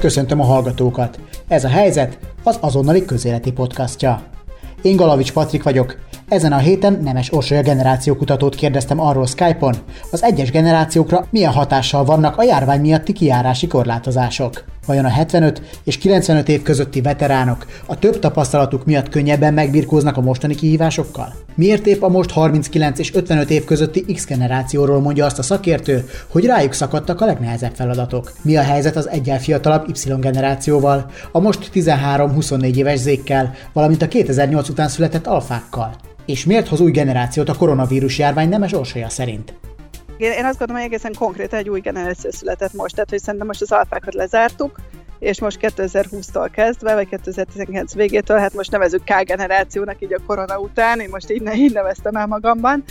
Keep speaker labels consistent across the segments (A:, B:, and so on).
A: Köszöntöm a hallgatókat! Ez a helyzet az azonnali közéleti podcastja. Én Galavics Patrik vagyok, ezen a héten Nemes Orsolya generációkutatót kérdeztem arról Skype-on, az egyes generációkra milyen hatással vannak a járvány miatti kiárási korlátozások. Vajon a 75 és 95 év közötti veteránok a több tapasztalatuk miatt könnyebben megbirkóznak a mostani kihívásokkal? Miért épp a most 39 és 55 év közötti X generációról mondja azt a szakértő, hogy rájuk szakadtak a legnehezebb feladatok? Mi a helyzet az egyel fiatalabb Y generációval, a most 13-24 éves zékkel, valamint a 2008 után született alfákkal? És miért hoz új generációt a koronavírus járvány nemes orsolya szerint?
B: Én, azt gondolom, hogy egészen konkrétan egy új generáció született most, tehát hogy szerintem most az alfákat lezártuk, és most 2020-tól kezdve, vagy 2019 végétől, hát most nevezük K generációnak így a korona után, én most így, így neveztem el magamban.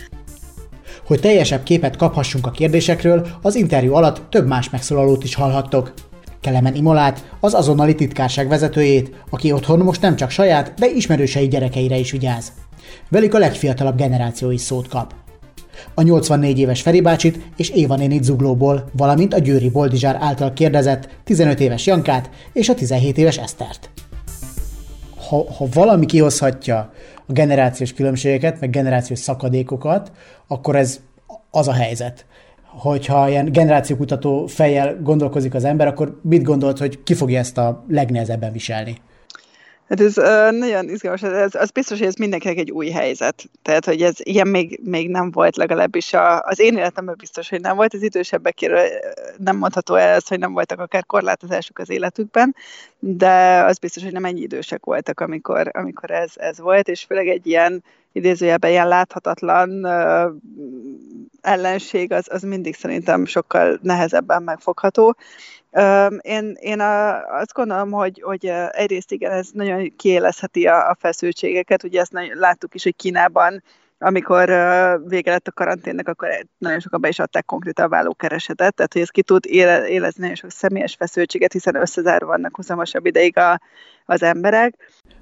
A: Hogy teljesebb képet kaphassunk a kérdésekről, az interjú alatt több más megszólalót is hallhattok. Kelemen Imolát, az azonnali titkárság vezetőjét, aki otthon most nem csak saját, de ismerősei gyerekeire is vigyáz. Velük a legfiatalabb generáció is szót kap a 84 éves Feri bácsit és Éva nénit Zuglóból, valamint a Győri Boldizsár által kérdezett 15 éves Jankát és a 17 éves Esztert. Ha, ha valami kihozhatja a generációs különbségeket, meg generációs szakadékokat, akkor ez az a helyzet. Hogyha ilyen generációkutató fejjel gondolkozik az ember, akkor mit gondolt, hogy ki fogja ezt a legnehezebben viselni?
B: Hát ez uh, nagyon izgalmas, ez, az biztos, hogy ez mindenkinek egy új helyzet. Tehát, hogy ez ilyen még, még nem volt legalábbis a, az én életemben biztos, hogy nem volt, az idősebbekről nem mondható el ez, hogy nem voltak akár korlátozások az életükben, de az biztos, hogy nem ennyi idősek voltak, amikor, amikor ez, ez volt, és főleg egy ilyen idézőjelben ilyen láthatatlan ellenség, az, az mindig szerintem sokkal nehezebben megfogható. Én, én a, azt gondolom, hogy, hogy egyrészt igen, ez nagyon kiélezheti a, a feszültségeket, ugye ezt nagyon, láttuk is, hogy Kínában amikor vége lett a karanténnek, akkor nagyon sokan be is adták konkrétan a vállókeresetet, tehát hogy ez ki tud élezni nagyon sok személyes feszültséget, hiszen összezárva vannak huzamosabb ideig a, az emberek.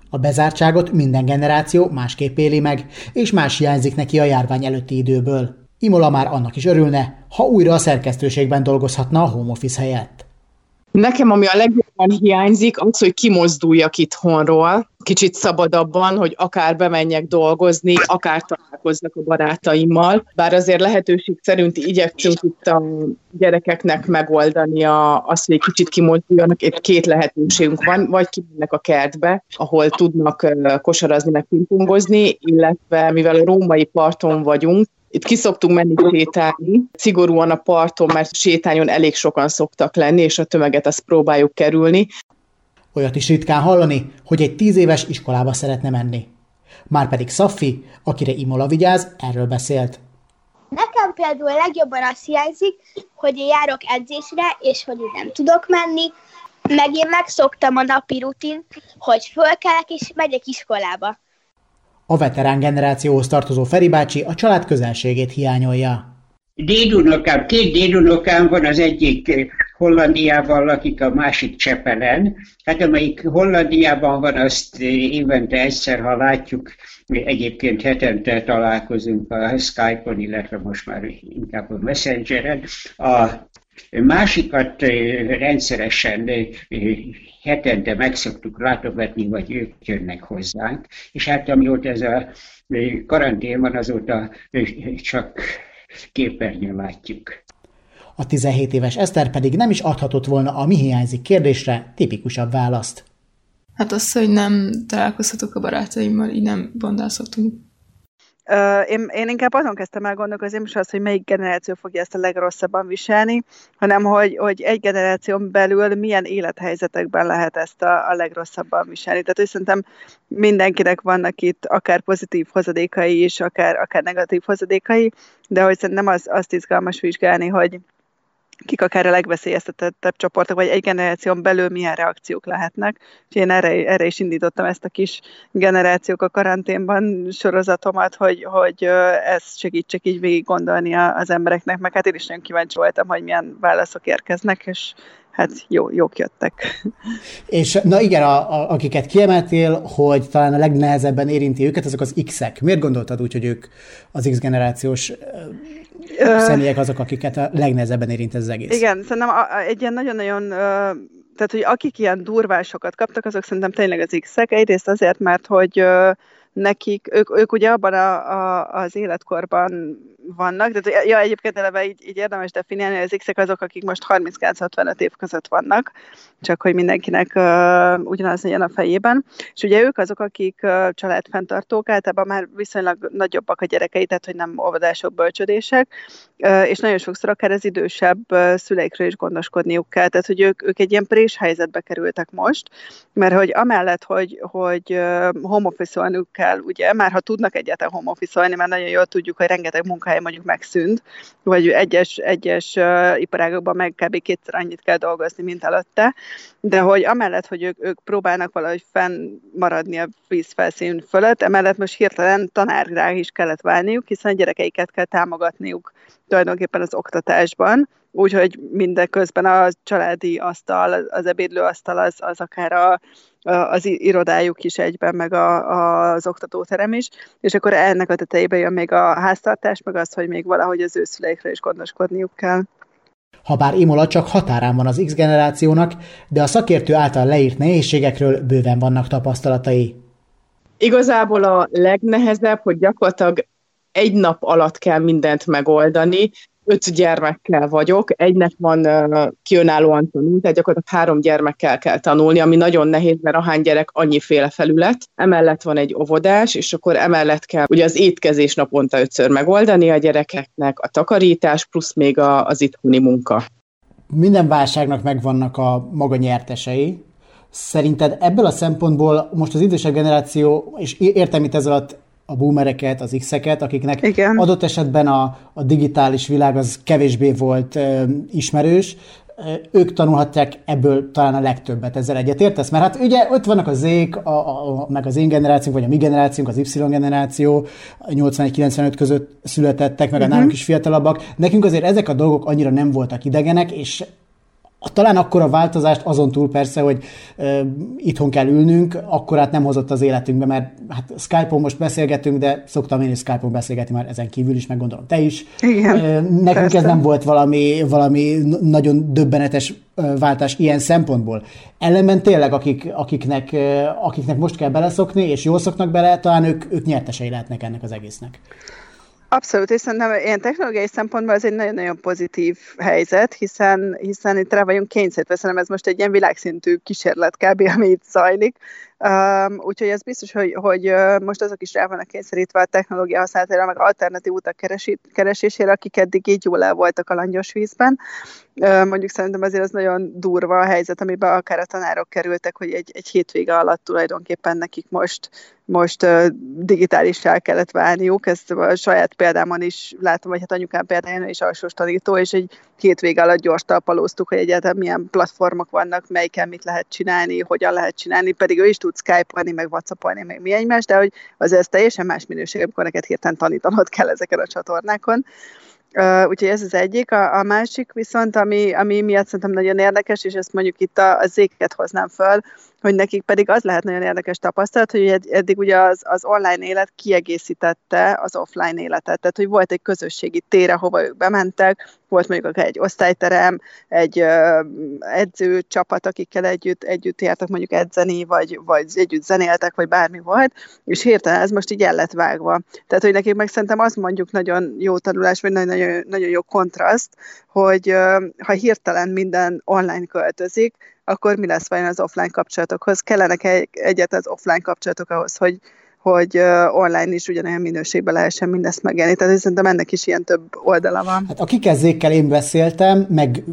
A: A bezártságot minden generáció másképp éli meg, és más hiányzik neki a járvány előtti időből. Imola már annak is örülne, ha újra a szerkesztőségben dolgozhatna a home office helyett.
C: Nekem, ami a legjobban hiányzik, az, hogy kimozduljak itthonról, kicsit szabadabban, hogy akár bemenjek dolgozni, akár találkozzak a barátaimmal. Bár azért lehetőség szerint igyekszünk itt a gyerekeknek megoldani a, azt, hogy egy kicsit kimozduljanak. Itt két lehetőségünk van, vagy kimennek a kertbe, ahol tudnak kosarazni, meg pingpongozni, illetve mivel a római parton vagyunk, itt kiszoktunk menni sétálni, szigorúan a parton, mert sétányon elég sokan szoktak lenni, és a tömeget azt próbáljuk kerülni.
A: Olyat is ritkán hallani, hogy egy tíz éves iskolába szeretne menni. Márpedig Szaffi, akire Imola vigyáz, erről beszélt.
D: Nekem például legjobban azt hiányzik, hogy én járok edzésre, és hogy én nem tudok menni, meg én megszoktam a napi rutin, hogy fölkelek és megyek iskolába.
A: A veterán generációhoz tartozó Feri bácsi a család közelségét hiányolja.
E: Dédunokám, két dédunokám van, az egyik Hollandiában lakik, a másik Csepelen. Hát amelyik Hollandiában van, azt évente egyszer, ha látjuk, egyébként hetente találkozunk a Skype-on, illetve most már inkább a Messengeren. A másikat rendszeresen hetente meg szoktuk látogatni, vagy ők jönnek hozzánk, és hát amióta ez a karantén van, azóta csak képernyőn látjuk.
A: A 17 éves Eszter pedig nem is adhatott volna a mi hiányzik kérdésre tipikusabb választ.
F: Hát az, hogy nem találkozhatok a barátaimmal, így nem bondázhatunk
B: Én, én inkább azon kezdtem el gondolkozni, is az, hogy melyik generáció fogja ezt a legrosszabban viselni, hanem hogy, hogy egy generáción belül milyen élethelyzetekben lehet ezt a, a legrosszabban viselni. Tehát hogy szerintem mindenkinek vannak itt akár pozitív hozadékai is, akár, akár negatív hozadékai, de hogy szerintem az, azt izgalmas vizsgálni, hogy, kik akár a legveszélyeztetettebb csoportok, vagy egy generáción belül milyen reakciók lehetnek. És én erre, erre is indítottam ezt a kis generációk a karanténban sorozatomat, hogy, hogy ezt segítsek így végig gondolni az embereknek, meg hát én is nagyon kíváncsi voltam, hogy milyen válaszok érkeznek, és hát jó, jók jöttek.
A: És na igen, a, a, akiket kiemeltél, hogy talán a legnehezebben érinti őket, azok az X-ek. Miért gondoltad úgy, hogy ők az X-generációs személyek azok, akiket a legnehezebben érint ez az egész?
B: Igen, szerintem egy ilyen nagyon-nagyon tehát, hogy akik ilyen durvásokat kaptak, azok szerintem tényleg az X-ek. Egyrészt azért, mert hogy nekik, ők, ők ugye abban a, a, az életkorban vannak, de ja, egyébként eleve így, így érdemes definiálni, hogy az X-ek azok, akik most 39-65 év között vannak, csak hogy mindenkinek uh, ugyanaz legyen a fejében. És ugye ők azok, akik uh, családfenntartók, általában már viszonylag nagyobbak a gyerekei, tehát hogy nem óvodások, bölcsödések, és nagyon sokszor akár az idősebb szüleikről is gondoskodniuk kell, tehát hogy ők, ők egy ilyen prés helyzetbe kerültek most, mert hogy amellett, hogy, hogy home kell, ugye, már ha tudnak egyáltalán home mert nagyon jól tudjuk, hogy rengeteg munkahely mondjuk megszűnt, vagy egyes, egyes iparágokban meg kb. kétszer annyit kell dolgozni, mint előtte, de hogy amellett, hogy ők, ők próbálnak valahogy fennmaradni a vízfelszín fölött, emellett most hirtelen tanárrá is kellett válniuk, hiszen a gyerekeiket kell támogatniuk tulajdonképpen az oktatásban, úgyhogy mindeközben a családi asztal, az ebédlőasztal az, az akár a, az irodájuk is egyben, meg a, az oktatóterem is, és akkor ennek a tetejébe jön még a háztartás, meg az, hogy még valahogy az őszüleikre is gondoskodniuk kell.
A: Habár Imola csak határán van az X generációnak, de a szakértő által leírt nehézségekről bőven vannak tapasztalatai.
C: Igazából a legnehezebb, hogy gyakorlatilag egy nap alatt kell mindent megoldani, öt gyermekkel vagyok, egynek van uh, kionállóan tanult, tehát gyakorlatilag három gyermekkel kell tanulni, ami nagyon nehéz, mert ahány gyerek, annyiféle felület. Emellett van egy óvodás, és akkor emellett kell ugye az étkezés naponta ötször megoldani a gyerekeknek, a takarítás, plusz még a, az itthoni munka.
A: Minden válságnak megvannak a maga nyertesei. Szerinted ebből a szempontból most az idősebb generáció, és értem itt ezzel alatt a boomereket, az X-eket, akiknek Igen. adott esetben a, a digitális világ az kevésbé volt ö, ismerős, ők tanulhatják ebből talán a legtöbbet, ezzel egyetértesz? Mert hát ugye ott vannak a zék, a, a, meg az én generációnk, vagy a mi generációnk, az Y generáció, 81-95 között születettek, meg uh-huh. a mhm. nálunk is fiatalabbak. Nekünk azért ezek a dolgok annyira nem voltak idegenek, és talán akkor a változást azon túl persze, hogy uh, itthon kell ülnünk, akkor hát nem hozott az életünkbe, mert hát Skype-on most beszélgetünk, de szoktam én is Skype-on beszélgetni már ezen kívül is, meg gondolom te is.
B: Igen, uh,
A: nekünk persze. ez nem volt valami, valami nagyon döbbenetes váltás ilyen szempontból. Ellenben tényleg, akik, akiknek, akiknek most kell beleszokni, és jól szoknak bele, talán ők, ők nyertesei lehetnek ennek az egésznek.
B: Abszolút, és szerintem ilyen technológiai szempontból ez egy nagyon-nagyon pozitív helyzet, hiszen, hiszen itt rá vagyunk kényszerítve, szerintem ez most egy ilyen világszintű kísérlet kb., ami itt zajlik, Um, úgyhogy ez biztos, hogy, hogy most azok is rá vannak kényszerítve a technológia használatára, meg alternatív utak keresi, keresésére, akik eddig így jól el voltak a langyos vízben. Uh, mondjuk szerintem azért az nagyon durva a helyzet, amiben akár a tanárok kerültek, hogy egy, egy hétvége alatt tulajdonképpen nekik most, most uh, digitálissá kellett válniuk. Ezt a saját példámon is látom, vagy hát anyukám példáján is alsós tanító, és egy hétvége alatt gyors talpalóztuk, hogy egyáltalán milyen platformok vannak, melyiken mit lehet csinálni, hogyan lehet csinálni, pedig ő is tud Skype-olni, meg WhatsApp-olni, meg mi egymás, de hogy az ez teljesen más minőség, amikor neked hirtelen tanítanod kell ezeken a csatornákon. Uh, úgyhogy ez az egyik. A, a másik viszont, ami, ami miatt szerintem nagyon érdekes, és ezt mondjuk itt a, a zéket hoznám föl, hogy nekik pedig az lehet nagyon érdekes tapasztalat, hogy eddig ugye az, az online élet kiegészítette az offline életet, tehát hogy volt egy közösségi tére, hova ők bementek, volt mondjuk egy osztályterem, egy uh, edzőcsapat, akikkel együtt, együtt jártak mondjuk edzeni, vagy, vagy együtt zenéltek, vagy bármi volt, és hirtelen ez most így el lett vágva. Tehát, hogy nekik meg szerintem az mondjuk nagyon jó tanulás, vagy nagyon, nagyon, nagyon jó kontraszt, hogy ha hirtelen minden online költözik, akkor mi lesz vajon az offline kapcsolatokhoz? Kellenek egy, egyet az offline kapcsolatok ahhoz, hogy, hogy online is ugyanolyan minőségben lehessen mindezt megélni. Tehát szerintem ennek is ilyen több oldala van.
A: Hát akik ezékkel én beszéltem, meg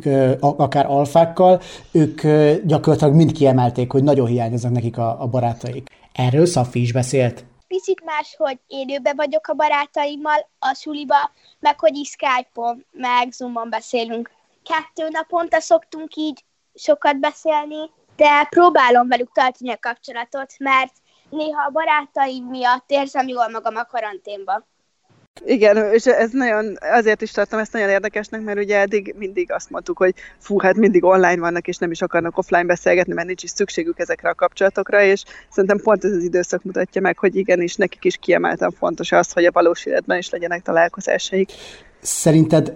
A: akár alfákkal, ők gyakorlatilag mind kiemelték, hogy nagyon hiányoznak nekik a, a barátaik. Erről Szafi is beszélt.
D: Picit más, hogy élőbe vagyok a barátaimmal, a suliba, meg hogy is Skype-on, meg Zoom-on beszélünk. Kettő naponta szoktunk így sokat beszélni, de próbálom velük tartani a kapcsolatot, mert néha a barátaim miatt érzem jól magam a karanténban.
B: Igen, és ez nagyon, azért is tartom ezt nagyon érdekesnek, mert ugye eddig mindig azt mondtuk, hogy fú, hát mindig online vannak, és nem is akarnak offline beszélgetni, mert nincs is szükségük ezekre a kapcsolatokra, és szerintem pont ez az időszak mutatja meg, hogy igenis nekik is kiemelten fontos az, hogy a valós életben is legyenek találkozásaik.
A: Szerinted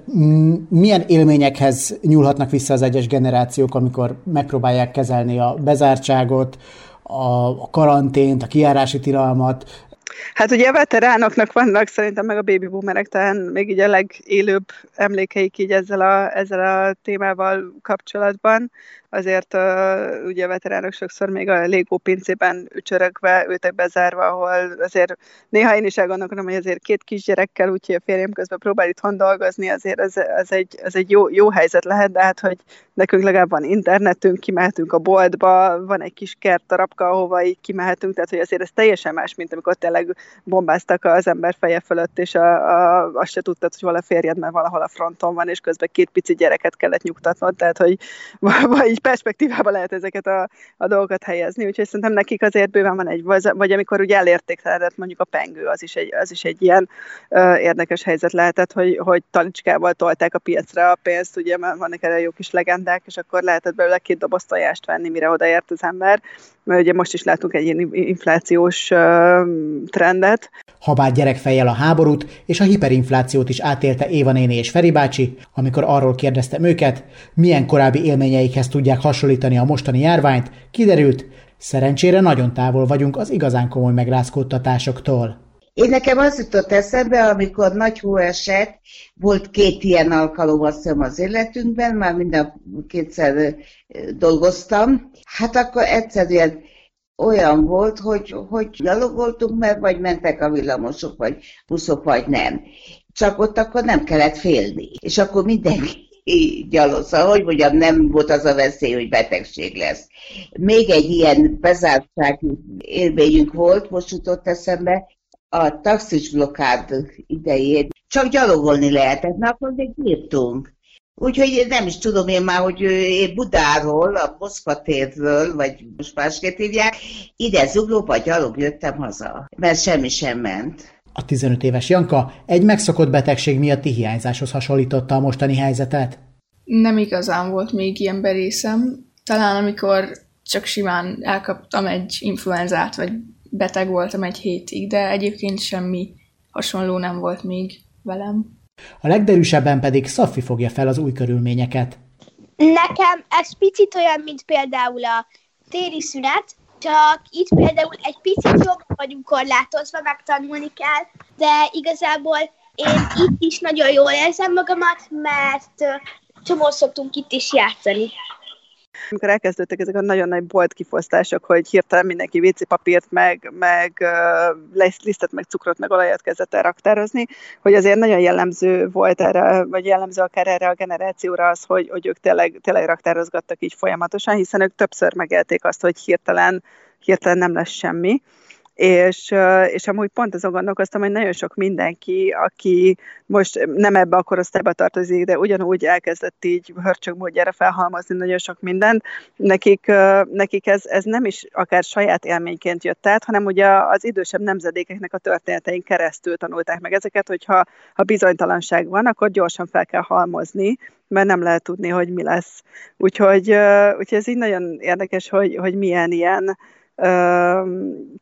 A: milyen élményekhez nyúlhatnak vissza az egyes generációk, amikor megpróbálják kezelni a bezártságot, a karantént, a kiárási tilalmat,
B: Hát ugye a veteránoknak vannak szerintem meg a baby boomerek talán még így a legélőbb emlékeik így ezzel a, ezzel a témával kapcsolatban azért uh, ugye a veteránok sokszor még a Lego pincében ücsörögve ültek bezárva, ahol azért néha én is elgondolkodom, hogy azért két kisgyerekkel, úgyhogy a férjem közben próbál itthon dolgozni, azért ez, ez egy, ez egy jó, jó helyzet lehet, de hát, hogy nekünk legalább van internetünk, kimehetünk a boltba, van egy kis kert darabka, ahova így kimehetünk, tehát hogy azért ez teljesen más, mint amikor tényleg bombáztak az ember feje fölött, és a, a, azt se tudtad, hogy hol a férjed, mert valahol a fronton van, és közben két pici gyereket kellett nyugtatnod, tehát hogy vagy így perspektívába lehet ezeket a, a dolgokat helyezni, úgyhogy szerintem nekik azért bőven van egy, vagy, amikor ugye elértéktelenedett mondjuk a pengő, az is egy, az is egy ilyen ö, érdekes helyzet lehetett, hogy, hogy talicskával tolták a piacra a pénzt, ugye mert vannak erre jó kis legendák, és akkor lehetett belőle két doboz tojást venni, mire odaért az ember, mert ugye most is látunk egy ilyen inflációs ö, trendet.
A: Habár gyerekfejjel a háborút és a hiperinflációt is átélte Éva néni és Feri bácsi, amikor arról kérdeztem őket, milyen korábbi élményeikhez tudják hasonlítani a mostani járványt, kiderült, szerencsére nagyon távol vagyunk az igazán komoly megrázkódtatásoktól.
G: Én nekem az jutott eszembe, amikor nagy hó esett, volt két ilyen alkalom azt az életünkben, már minden kétszer dolgoztam, hát akkor egyszerűen olyan volt, hogy, hogy gyalogoltunk, mert vagy mentek a villamosok, vagy buszok, vagy nem. Csak ott akkor nem kellett félni. És akkor mindenki gyalosza, hogy mondjam, nem volt az a veszély, hogy betegség lesz. Még egy ilyen bezártsági élményünk volt, most jutott eszembe, a taxis blokkád idején csak gyalogolni lehetett, mert akkor még bírtunk. Úgyhogy nem is tudom én már, hogy én Budáról, a Moszkva térről, vagy most másképp hívják, ide zuglóba gyalog jöttem haza, mert semmi sem ment.
A: A 15 éves Janka egy megszokott betegség miatti hiányzáshoz hasonlította a mostani helyzetet.
F: Nem igazán volt még ilyen berészem. Talán amikor csak simán elkaptam egy influenzát, vagy beteg voltam egy hétig, de egyébként semmi hasonló nem volt még velem.
A: A legderűsebben pedig Szaffi fogja fel az új körülményeket.
D: Nekem ez picit olyan, mint például a téri szünet, csak itt például egy picit jobban vagyunk korlátozva, megtanulni kell, de igazából én itt is nagyon jól érzem magamat, mert csomó szoktunk itt is játszani.
B: Amikor elkezdődtek ezek a nagyon nagy bolt kifosztások, hogy hirtelen mindenki WC papírt, meg, meg lisztet, meg cukrot, meg olajat kezdett el raktározni, hogy azért nagyon jellemző volt erre, vagy jellemző akár erre a generációra az, hogy, hogy ők tényleg, tényleg raktározgattak így folyamatosan, hiszen ők többször megélték azt, hogy hirtelen, hirtelen nem lesz semmi és, és amúgy pont azon gondolkoztam, hogy nagyon sok mindenki, aki most nem ebbe a korosztályba tartozik, de ugyanúgy elkezdett így hörcsög módjára felhalmozni nagyon sok mindent, nekik, nekik ez, ez nem is akár saját élményként jött át, hanem ugye az idősebb nemzedékeknek a történetein keresztül tanulták meg ezeket, hogyha ha bizonytalanság van, akkor gyorsan fel kell halmozni, mert nem lehet tudni, hogy mi lesz. Úgyhogy, úgyhogy ez így nagyon érdekes, hogy, hogy milyen ilyen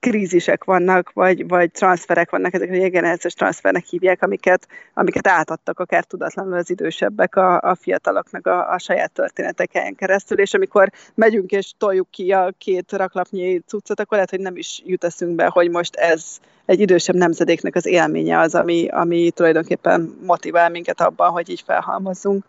B: krízisek vannak, vagy, vagy transferek vannak, ezek a generációs transfernek hívják, amiket, amiket átadtak akár tudatlanul az idősebbek a, a fiataloknak a, a saját történeteken keresztül, és amikor megyünk és toljuk ki a két raklapnyi cuccot, akkor lehet, hogy nem is jut eszünkbe, hogy most ez egy idősebb nemzedéknek az élménye az, ami, ami tulajdonképpen motivál minket abban, hogy így felhalmozzunk.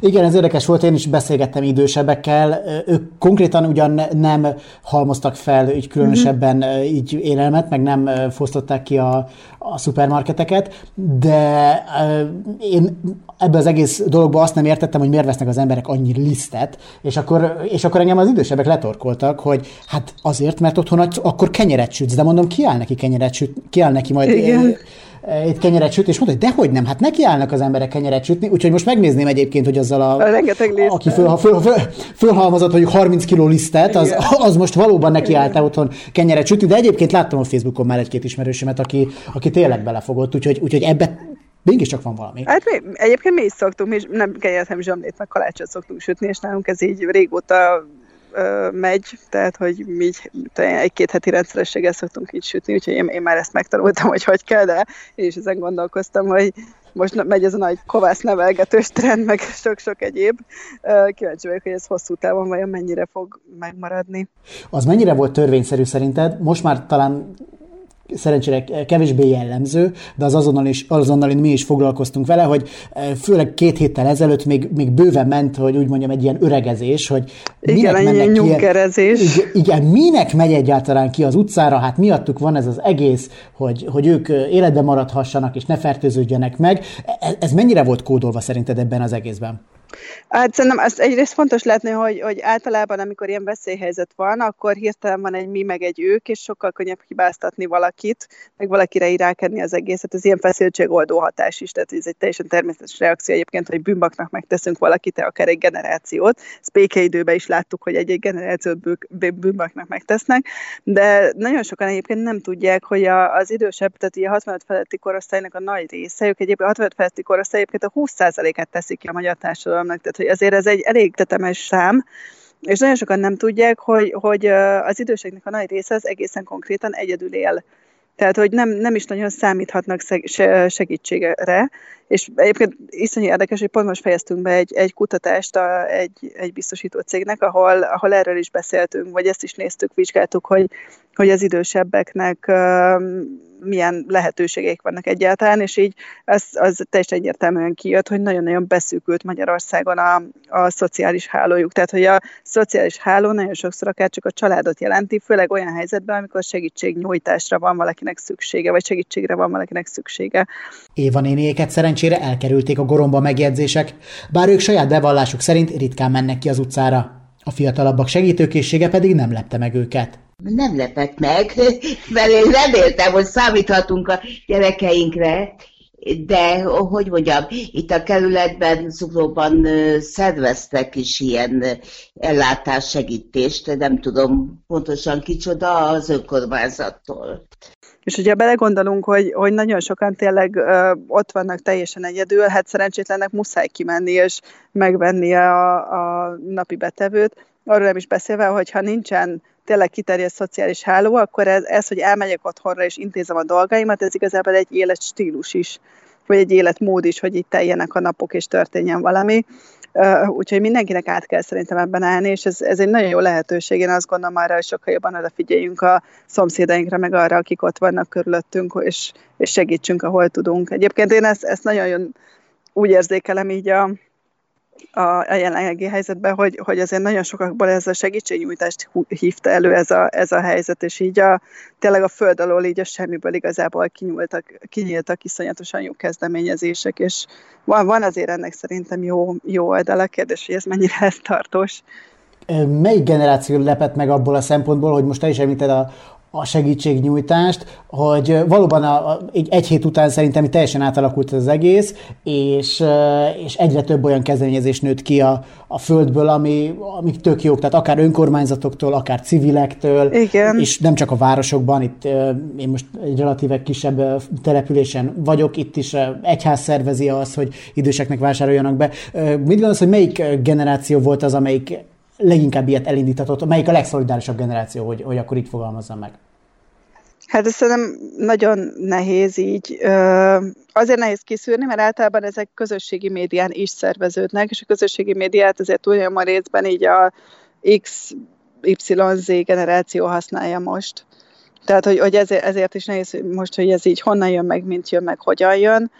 A: Igen, ez érdekes volt, én is beszélgettem idősebbekkel, ők konkrétan ugyan nem halmoztak fel így különösebben mm-hmm. így élelmet, meg nem fosztották ki a, a szupermarketeket, de én ebbe az egész dologba azt nem értettem, hogy miért vesznek az emberek annyi lisztet, és akkor, és akkor engem az idősebbek letorkoltak, hogy hát azért, mert otthon akkor kenyeret sütsz, de mondom, ki áll neki kenyeret süt, ki áll neki majd Igen itt kenyeret süt, és mondta, hogy dehogy nem, hát nekiállnak az emberek kenyeret sütni, úgyhogy most megnézném egyébként, hogy azzal a,
B: a
A: aki föl, föl, föl, fölhalmozott mondjuk 30 kiló lisztet, az, az most valóban nekiállt otthon kenyeret sütni, de egyébként láttam a Facebookon már egy-két ismerősömet, aki, aki tényleg belefogott, úgyhogy, úgyhogy ebbe csak van valami.
B: Hát mi, egyébként mi is szoktunk, mi is nem kenyeret, hanem zsömlét, meg kalácsot szoktunk sütni, és nálunk ez így régóta ö, megy, tehát hogy mi egy-két heti rendszerességgel szoktunk így sütni, úgyhogy én, én már ezt megtanultam, hogy hogy kell, de én is ezen gondolkoztam, hogy most megy ez a nagy kovász nevelgetős trend, meg sok-sok egyéb. Kíváncsi vagyok, hogy ez hosszú távon vajon mennyire fog megmaradni.
A: Az mennyire volt törvényszerű szerinted? Most már talán szerencsére kevésbé jellemző, de az azonnal is, azonnal mi is foglalkoztunk vele, hogy e, főleg két héttel ezelőtt még, még bőven ment, hogy úgy mondjam, egy ilyen öregezés, hogy
B: igen, minek mennek nyuggerezés.
A: Ki, igen, igen, minek megy egyáltalán ki az utcára, hát miattuk van ez az egész, hogy, hogy ők életben maradhassanak és ne fertőződjenek meg. Ez, ez mennyire volt kódolva szerinted ebben az egészben?
B: Hát szerintem ezt egyrészt fontos látni, hogy, hogy általában, amikor ilyen veszélyhelyzet van, akkor hirtelen van egy mi, meg egy ők, és sokkal könnyebb hibáztatni valakit, meg valakire iránykedni az egészet. Ez ilyen feszültségoldó hatás is, tehát ez egy teljesen természetes reakció egyébként, hogy bűnbaknak megteszünk valakit, akár egy generációt. Ezt békeidőben is láttuk, hogy egy-egy generációt bűnbaknak megtesznek, de nagyon sokan egyébként nem tudják, hogy a, az idősebb, tehát a 65 feletti korosztálynak a nagy része, ők egyébként a 65 feletti korosztály egyébként a 20%-át teszik ki a magyar társadalom társadalomnak, tehát hogy azért ez egy elég tetemes szám, és nagyon sokan nem tudják, hogy, hogy az időseknek a nagy része az egészen konkrétan egyedül él. Tehát, hogy nem, nem is nagyon számíthatnak segítségre, és egyébként iszonyú érdekes, hogy pont most fejeztünk be egy, egy kutatást a, egy, egy biztosító cégnek, ahol, ahol erről is beszéltünk, vagy ezt is néztük, vizsgáltuk, hogy, hogy az idősebbeknek milyen lehetőségek vannak egyáltalán, és így az, az teljesen egyértelműen kijött, hogy nagyon-nagyon beszűkült Magyarországon a, a szociális hálójuk. Tehát, hogy a szociális háló nagyon sokszor akár csak a családot jelenti, főleg olyan helyzetben, amikor segítségnyújtásra van valakinek szüksége, vagy segítségre van valakinek szüksége.
A: Éva néniéket szerencsére elkerülték a goromba megjegyzések, bár ők saját bevallásuk szerint ritkán mennek ki az utcára. A fiatalabbak segítőkészsége pedig nem lepte meg őket.
G: Nem lepett meg, mert én reméltem, hogy számíthatunk a gyerekeinkre, de hogy mondjam, itt a kerületben, Zuglóban szerveztek is ilyen ellátássegítést, nem tudom pontosan kicsoda az önkormányzattól.
B: És ugye belegondolunk, hogy, hogy nagyon sokan tényleg ö, ott vannak teljesen egyedül, hát szerencsétlennek muszáj kimenni és megvenni a, a napi betevőt. Arról nem is beszélve, hogy ha nincsen tényleg kiterjedt szociális háló, akkor ez, ez, hogy elmegyek otthonra és intézem a dolgaimat, ez igazából egy életstílus is, vagy egy életmód is, hogy itt teljenek a napok és történjen valami. Úgyhogy mindenkinek át kell szerintem ebben állni, és ez, ez egy nagyon jó lehetőség. Én azt gondolom arra, hogy sokkal jobban odafigyeljünk a szomszédainkra, meg arra, akik ott vannak körülöttünk, és, és segítsünk, ahol tudunk. Egyébként én ezt, ezt nagyon úgy érzékelem így a, a, a jelenlegi helyzetben, hogy, hogy azért nagyon sokakból ez a segítségnyújtást hívta elő ez a, ez a helyzet, és így a, tényleg a föld alól így a semmiből igazából kinyúltak, kinyíltak iszonyatosan jó kezdeményezések, és van, van azért ennek szerintem jó, jó oldala, kérdés, hogy ez mennyire ez tartós.
A: Melyik generáció lepett meg abból a szempontból, hogy most te is említed a, a segítségnyújtást, hogy valóban a, a, egy, egy hét után szerintem teljesen átalakult az egész, és, és egyre több olyan kezdeményezés nőtt ki a, a földből, ami, amik tök jók, tehát akár önkormányzatoktól, akár civilektől,
B: Igen.
A: és nem csak a városokban, itt én most egy relatíve kisebb településen vagyok, itt is egyház szervezi azt, hogy időseknek vásároljanak be. Mit gondolsz, hogy melyik generáció volt az, amelyik leginkább ilyet elindítatott, melyik a legszolidárisabb generáció, hogy, hogy akkor itt fogalmazzam meg?
B: Hát ez szerintem nagyon nehéz így. Azért nehéz kiszűrni, mert általában ezek közösségi médián is szerveződnek, és a közösségi médiát azért a részben így a X, YZ generáció használja most. Tehát, hogy, hogy ezért, ezért is nehéz most, hogy ez így honnan jön meg, mint jön meg, hogyan jön.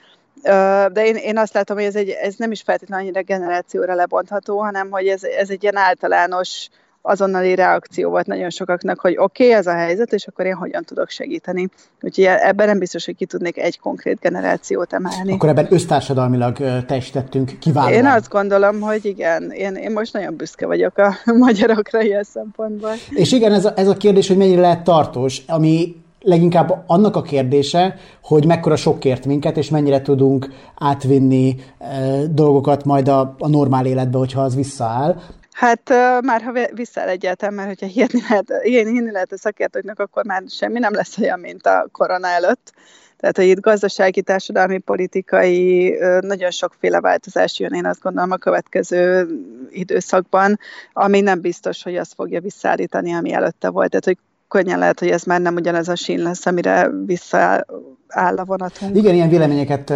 B: De én, én azt látom, hogy ez, egy, ez nem is feltétlenül annyira generációra lebontható, hanem hogy ez, ez egy ilyen általános azonnali reakció volt nagyon sokaknak, hogy oké, okay, ez a helyzet, és akkor én hogyan tudok segíteni. Úgyhogy ebben nem biztos, hogy ki tudnék egy konkrét generációt emelni.
A: Akkor ebben össztársadalmilag teljesítettünk kiválóan.
B: Én azt gondolom, hogy igen, én, én most nagyon büszke vagyok a magyarokra ilyen szempontból.
A: És igen, ez a, ez a kérdés, hogy mennyire lehet tartós, ami leginkább annak a kérdése, hogy mekkora sokkért minket, és mennyire tudunk átvinni e, dolgokat majd a, a normál életbe, hogyha az visszaáll.
B: Hát már ha visszaáll egyáltalán, mert hogyha hihetni lehet, ilyen hinni lehet a szakértőknek, akkor már semmi nem lesz olyan, mint a korona előtt. Tehát, hogy itt gazdasági, társadalmi, politikai, nagyon sokféle változás jön, én azt gondolom a következő időszakban, ami nem biztos, hogy azt fogja visszaállítani, ami előtte volt. Tehát, hogy könnyen lehet, hogy ez már nem ugyanez a sín lesz, amire visszaáll a vonatunk.
A: Igen, ilyen véleményeket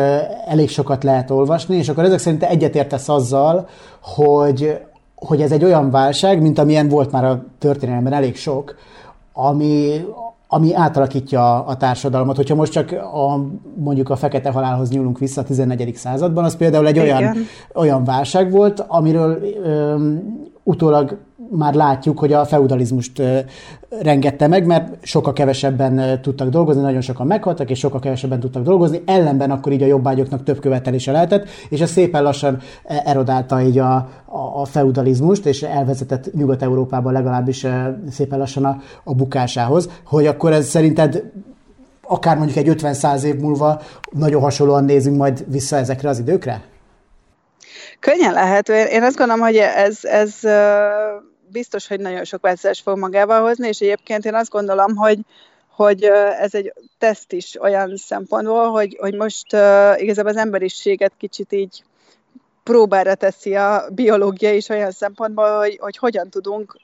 A: elég sokat lehet olvasni, és akkor ezek szerint egyetértesz azzal, hogy, hogy ez egy olyan válság, mint amilyen volt már a történelemben elég sok, ami, ami átalakítja a társadalmat. Hogyha most csak a, mondjuk a fekete halálhoz nyúlunk vissza a 14. században, az például egy olyan, olyan válság volt, amiről ö, utólag már látjuk, hogy a feudalizmust rengette meg, mert sokkal kevesebben tudtak dolgozni, nagyon sokan meghaltak, és sokkal kevesebben tudtak dolgozni, ellenben akkor így a jobbágyoknak több követelése lehetett, és ez szépen lassan erodálta így a, a, a feudalizmust, és elvezetett Nyugat-Európában legalábbis szépen lassan a, a bukásához, hogy akkor ez szerinted akár mondjuk egy 50-100 év múlva nagyon hasonlóan nézünk majd vissza ezekre az időkre?
B: Könnyen lehet. Én azt gondolom, hogy ez, ez biztos, hogy nagyon sok változást fog magával hozni, és egyébként én azt gondolom, hogy, hogy ez egy teszt is olyan szempontból, hogy, hogy most uh, igazából az emberiséget kicsit így próbára teszi a biológia is olyan szempontból, hogy, hogy hogyan tudunk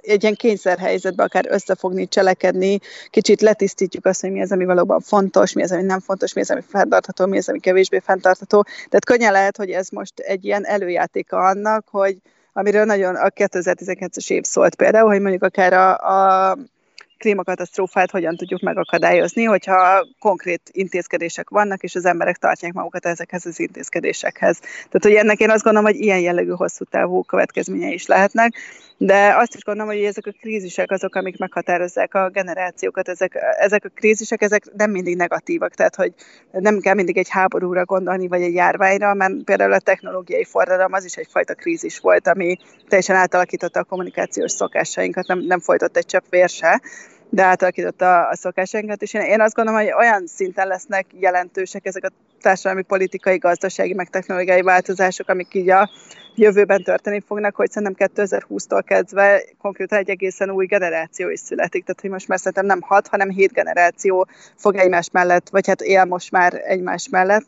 B: egy ilyen kényszerhelyzetben akár összefogni, cselekedni, kicsit letisztítjuk azt, hogy mi az, ami valóban fontos, mi az, ami nem fontos, mi az, ami fenntartható, mi az, ami kevésbé fenntartható. Tehát könnyen lehet, hogy ez most egy ilyen előjátéka annak, hogy, amiről nagyon a 2019-es év szólt például, hogy mondjuk akár a, a klímakatasztrófát hogyan tudjuk megakadályozni, hogyha konkrét intézkedések vannak, és az emberek tartják magukat ezekhez az intézkedésekhez. Tehát, hogy ennek én azt gondolom, hogy ilyen jellegű hosszú távú következményei is lehetnek, de azt is gondolom, hogy ezek a krízisek azok, amik meghatározzák a generációkat, ezek, ezek a krízisek, ezek nem mindig negatívak, tehát hogy nem kell mindig egy háborúra gondolni, vagy egy járványra, mert például a technológiai forradalom az is egyfajta krízis volt, ami teljesen átalakította a kommunikációs szokásainkat, nem, nem folytott egy csepp vér se, de átalakította a szokásainkat, és én, én azt gondolom, hogy olyan szinten lesznek jelentősek ezek a társadalmi, politikai, gazdasági, meg technológiai változások, amik így a jövőben történni fognak, hogy szerintem 2020-tól kezdve konkrétan egy egészen új generáció is születik. Tehát, hogy most már szerintem nem hat, hanem hét generáció fog egymás mellett, vagy hát él most már egymás mellett.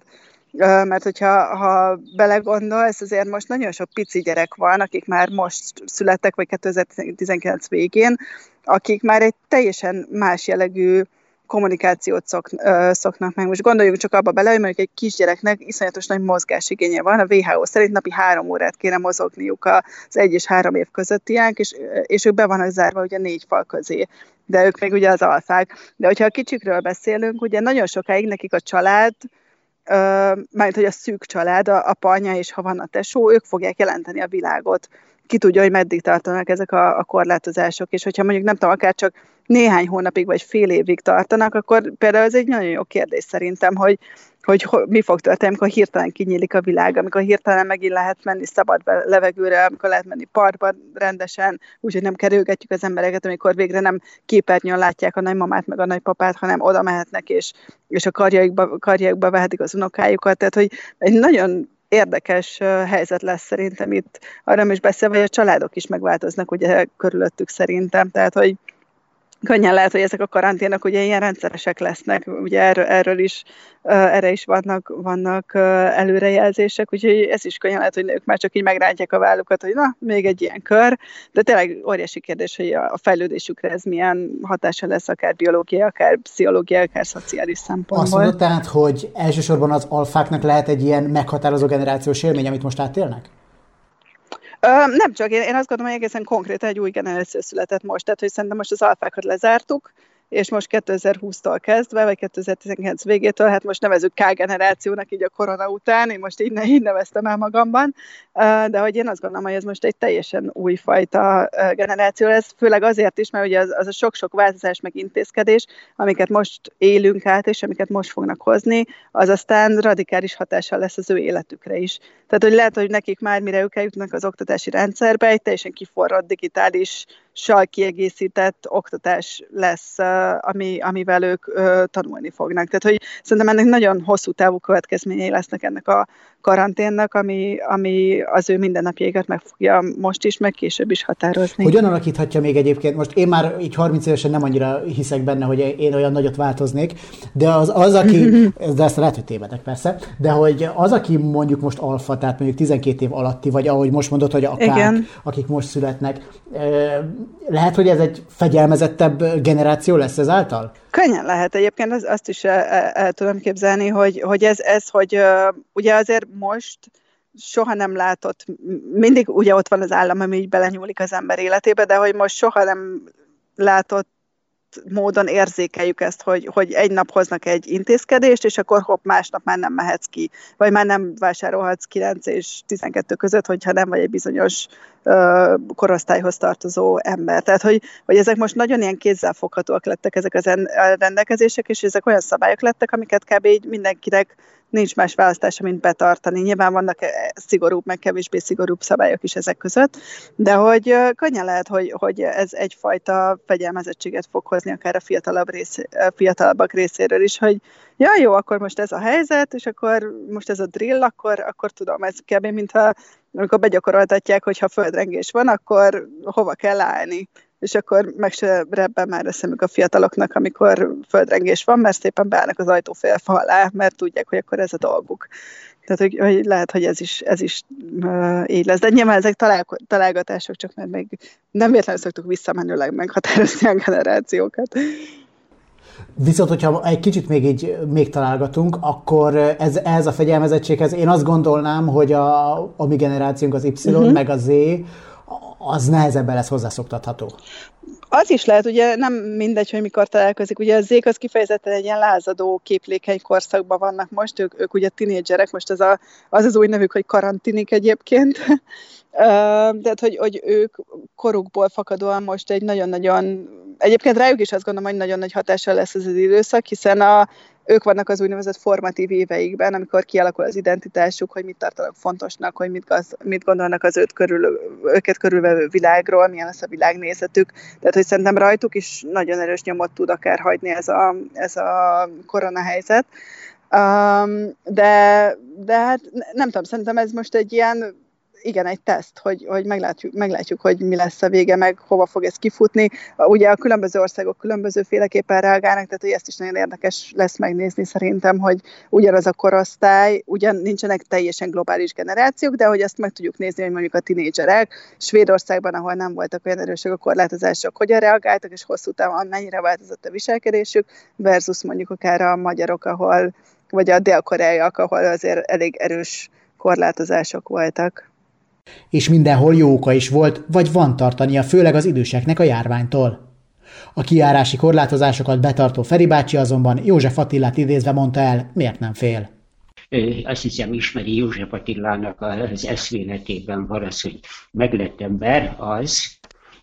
B: Mert hogyha ha belegondolsz, azért most nagyon sok pici gyerek van, akik már most születtek, vagy 2019 végén, akik már egy teljesen más jellegű kommunikációt szok, ö, szoknak meg. Most gondoljunk csak abba bele, hogy mondjuk egy kisgyereknek iszonyatos nagy mozgásigénye van. A WHO szerint napi három órát kéne mozogniuk az egy és három év közöttiek, és, és ők be vannak zárva ugye négy fal közé de ők még ugye az alfák. De hogyha a kicsikről beszélünk, ugye nagyon sokáig nekik a család, mert hogy a szűk család, a apa, anya és ha van a tesó, ők fogják jelenteni a világot. Ki tudja, hogy meddig tartanak ezek a, a korlátozások, és hogyha mondjuk nem tudom, akár csak néhány hónapig vagy fél évig tartanak, akkor például ez egy nagyon jó kérdés szerintem, hogy, hogy mi fog történni, amikor hirtelen kinyílik a világ, amikor hirtelen megint lehet menni szabad levegőre, amikor lehet menni parkba rendesen, úgyhogy nem kerülgetjük az embereket, amikor végre nem képernyőn látják a nagymamát meg a nagypapát, hanem oda mehetnek, és, és a karjaikba, karjaikba vehetik az unokájukat. Tehát, hogy egy nagyon érdekes helyzet lesz szerintem itt. Arra is beszélve, hogy a családok is megváltoznak ugye körülöttük szerintem. Tehát, hogy könnyen lehet, hogy ezek a karanténok ugye ilyen rendszeresek lesznek, ugye erről, erről is, erre is vannak, vannak előrejelzések, úgyhogy ez is könnyen lehet, hogy ők már csak így megrántják a vállukat, hogy na, még egy ilyen kör, de tényleg óriási kérdés, hogy a fejlődésükre ez milyen hatása lesz, akár biológia, akár pszichológia, akár szociális szempontból.
A: Azt mondod tehát, hogy elsősorban az alfáknak lehet egy ilyen meghatározó generációs élmény, amit most átélnek?
B: Nem csak, én, én azt gondolom, hogy egészen konkrétan egy új generáció született most, tehát hogy szerintem most az alfákat lezártuk, és most 2020-tól kezdve, vagy 2019 végétől, hát most nevezük K generációnak így a korona után, én most így, így neveztem el magamban, de hogy én azt gondolom, hogy ez most egy teljesen újfajta generáció lesz, főleg azért is, mert ugye az, az a sok-sok változás meg intézkedés, amiket most élünk át, és amiket most fognak hozni, az aztán radikális hatással lesz az ő életükre is. Tehát, hogy lehet, hogy nekik már mire ők eljutnak az oktatási rendszerbe, egy teljesen kiforrott digitális tudással kiegészített oktatás lesz, ami, amivel ők tanulni fognak. Tehát, hogy szerintem ennek nagyon hosszú távú következményei lesznek ennek a karanténnak, ami, ami az ő mindennapjaikat meg fogja most is, meg később is határozni.
A: Hogyan alakíthatja még egyébként, most én már így 30 évesen nem annyira hiszek benne, hogy én olyan nagyot változnék, de az, az aki, de ezt lehet, hogy tévedek persze, de hogy az, aki mondjuk most alfa, tehát mondjuk 12 év alatti, vagy ahogy most mondod, hogy akár, Igen. akik most születnek, lehet, hogy ez egy fegyelmezettebb generáció lesz ezáltal?
B: Könnyen lehet egyébként, az, azt is el, el, tudom képzelni, hogy, hogy ez, ez, hogy ugye azért most soha nem látott, mindig ugye ott van az állam, ami így belenyúlik az ember életébe, de hogy most soha nem látott módon érzékeljük ezt, hogy, hogy egy nap hoznak egy intézkedést, és akkor hopp, másnap már nem mehetsz ki, vagy már nem vásárolhatsz 9 és 12 között, hogyha nem vagy egy bizonyos ö, korosztályhoz tartozó ember. Tehát, hogy, hogy ezek most nagyon ilyen kézzelfoghatóak lettek ezek az rendelkezések, és ezek olyan szabályok lettek, amiket kb. így mindenkinek nincs más választása, mint betartani. Nyilván vannak eh, szigorúbb, meg kevésbé szigorúbb szabályok is ezek között, de hogy könnyen lehet, hogy, hogy ez egyfajta fegyelmezettséget fog hozni akár a fiatalabb rész, fiatalabbak részéről is, hogy ja, jó, akkor most ez a helyzet, és akkor most ez a drill, akkor, akkor tudom, ez kb. mintha amikor begyakoroltatják, hogy ha földrengés van, akkor hova kell állni és akkor meg se rebben már a szemük a fiataloknak, amikor földrengés van, mert szépen beállnak az ajtófélfa alá, mert tudják, hogy akkor ez a dolguk. Tehát, hogy, hogy lehet, hogy ez is, ez is uh, így lesz. De nyilván ezek talál, találgatások, csak mert még nem véletlenül szoktuk visszamenőleg meghatározni a generációkat.
A: Viszont, hogyha egy kicsit még így még találgatunk, akkor ez, ez a fegyelmezettséghez én azt gondolnám, hogy a, a mi generációnk az Y, uh-huh. meg a Z, az nehezebben lesz hozzászoktatható.
B: Az is lehet, ugye nem mindegy, hogy mikor találkozik. Ugye a zék az kifejezetten egy ilyen lázadó, képlékeny korszakban vannak most, ők, ők ugye tinédzserek, most az, a, az az új nevük, hogy karantinik egyébként. Tehát, hogy, hogy ők korukból fakadóan most egy nagyon-nagyon, egyébként rájuk is azt gondolom, hogy nagyon nagy hatással lesz ez az időszak, hiszen a, ők vannak az úgynevezett formatív éveikben, amikor kialakul az identitásuk, hogy mit tartanak fontosnak, hogy mit, gaz, mit gondolnak az őt körül, őket körülvevő világról, milyen lesz a világnézetük. Tehát, hogy szerintem rajtuk is nagyon erős nyomot tud akár hagyni ez a, ez a koronahelyzet. Um, de, de hát nem tudom, szerintem ez most egy ilyen igen, egy teszt, hogy, hogy meglátjuk, meglátjuk, hogy mi lesz a vége, meg hova fog ez kifutni. Ugye a különböző országok különbözőféleképpen reagálnak, tehát hogy ezt is nagyon érdekes lesz megnézni szerintem, hogy ugyanaz a korosztály, ugyan nincsenek teljesen globális generációk, de hogy ezt meg tudjuk nézni, hogy mondjuk a tinédzserek Svédországban, ahol nem voltak olyan erősek a korlátozások, hogyan reagáltak, és hosszú távon mennyire változott a viselkedésük, versus mondjuk akár a magyarok, ahol vagy a dél-koreaiak, ahol azért elég erős korlátozások voltak.
A: És mindenhol jó oka is volt, vagy van tartania, főleg az időseknek a járványtól. A kiárási korlátozásokat betartó Feri bácsi azonban József Attilát idézve mondta el, miért nem fél.
E: Azt hiszem ismeri József Attilának az eszméletében van az, hogy meglett ember az,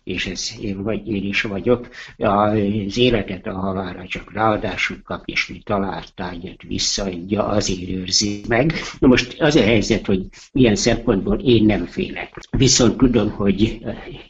E: és ez én, vagy én is vagyok, az életet a halára csak ráadásul kap, és mi talált tárgyat visszaadja, azért őrzi meg. Na most az a helyzet, hogy ilyen szempontból én nem félek. Viszont tudom, hogy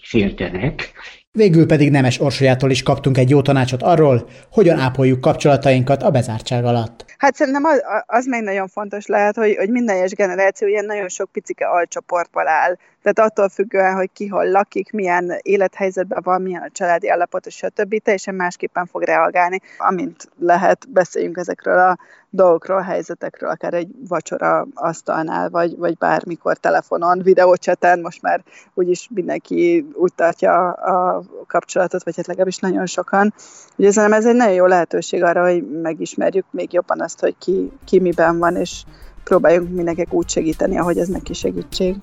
E: féltenek,
A: Végül pedig Nemes Orsolyától is kaptunk egy jó tanácsot arról, hogyan ápoljuk kapcsolatainkat a bezártság alatt.
B: Hát szerintem az, az még nagyon fontos lehet, hogy, hogy minden egyes generáció ilyen nagyon sok picike alcsoportból áll. Tehát attól függően, hogy ki hol lakik, milyen élethelyzetben van, milyen a családi állapot, stb. teljesen másképpen fog reagálni. Amint lehet, beszéljünk ezekről a dolgokról, helyzetekről, akár egy vacsora asztalnál, vagy, vagy bármikor telefonon, videócseten, most már úgyis mindenki úgy tartja a kapcsolatot, vagy hát legalábbis nagyon sokan. Ugye ez egy nagyon jó lehetőség arra, hogy megismerjük még jobban azt, hogy ki, ki miben van, és próbáljunk mindenkinek úgy segíteni, ahogy ez neki segítség.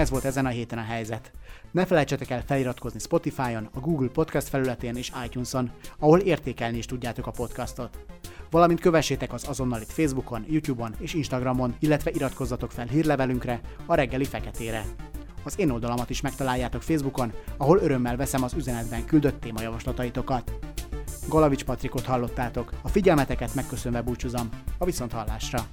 A: Ez volt ezen a héten a helyzet. Ne felejtsetek el feliratkozni Spotify-on, a Google Podcast felületén és iTunes-on, ahol értékelni is tudjátok a podcastot. Valamint kövessétek az azonnal itt Facebookon, YouTube-on és Instagramon, illetve iratkozzatok fel hírlevelünkre, a reggeli feketére. Az én oldalamat is megtaláljátok Facebookon, ahol örömmel veszem az üzenetben küldött témajavaslataitokat. Galavics Patrikot hallottátok, a figyelmeteket megköszönve búcsúzom, a viszont hallásra!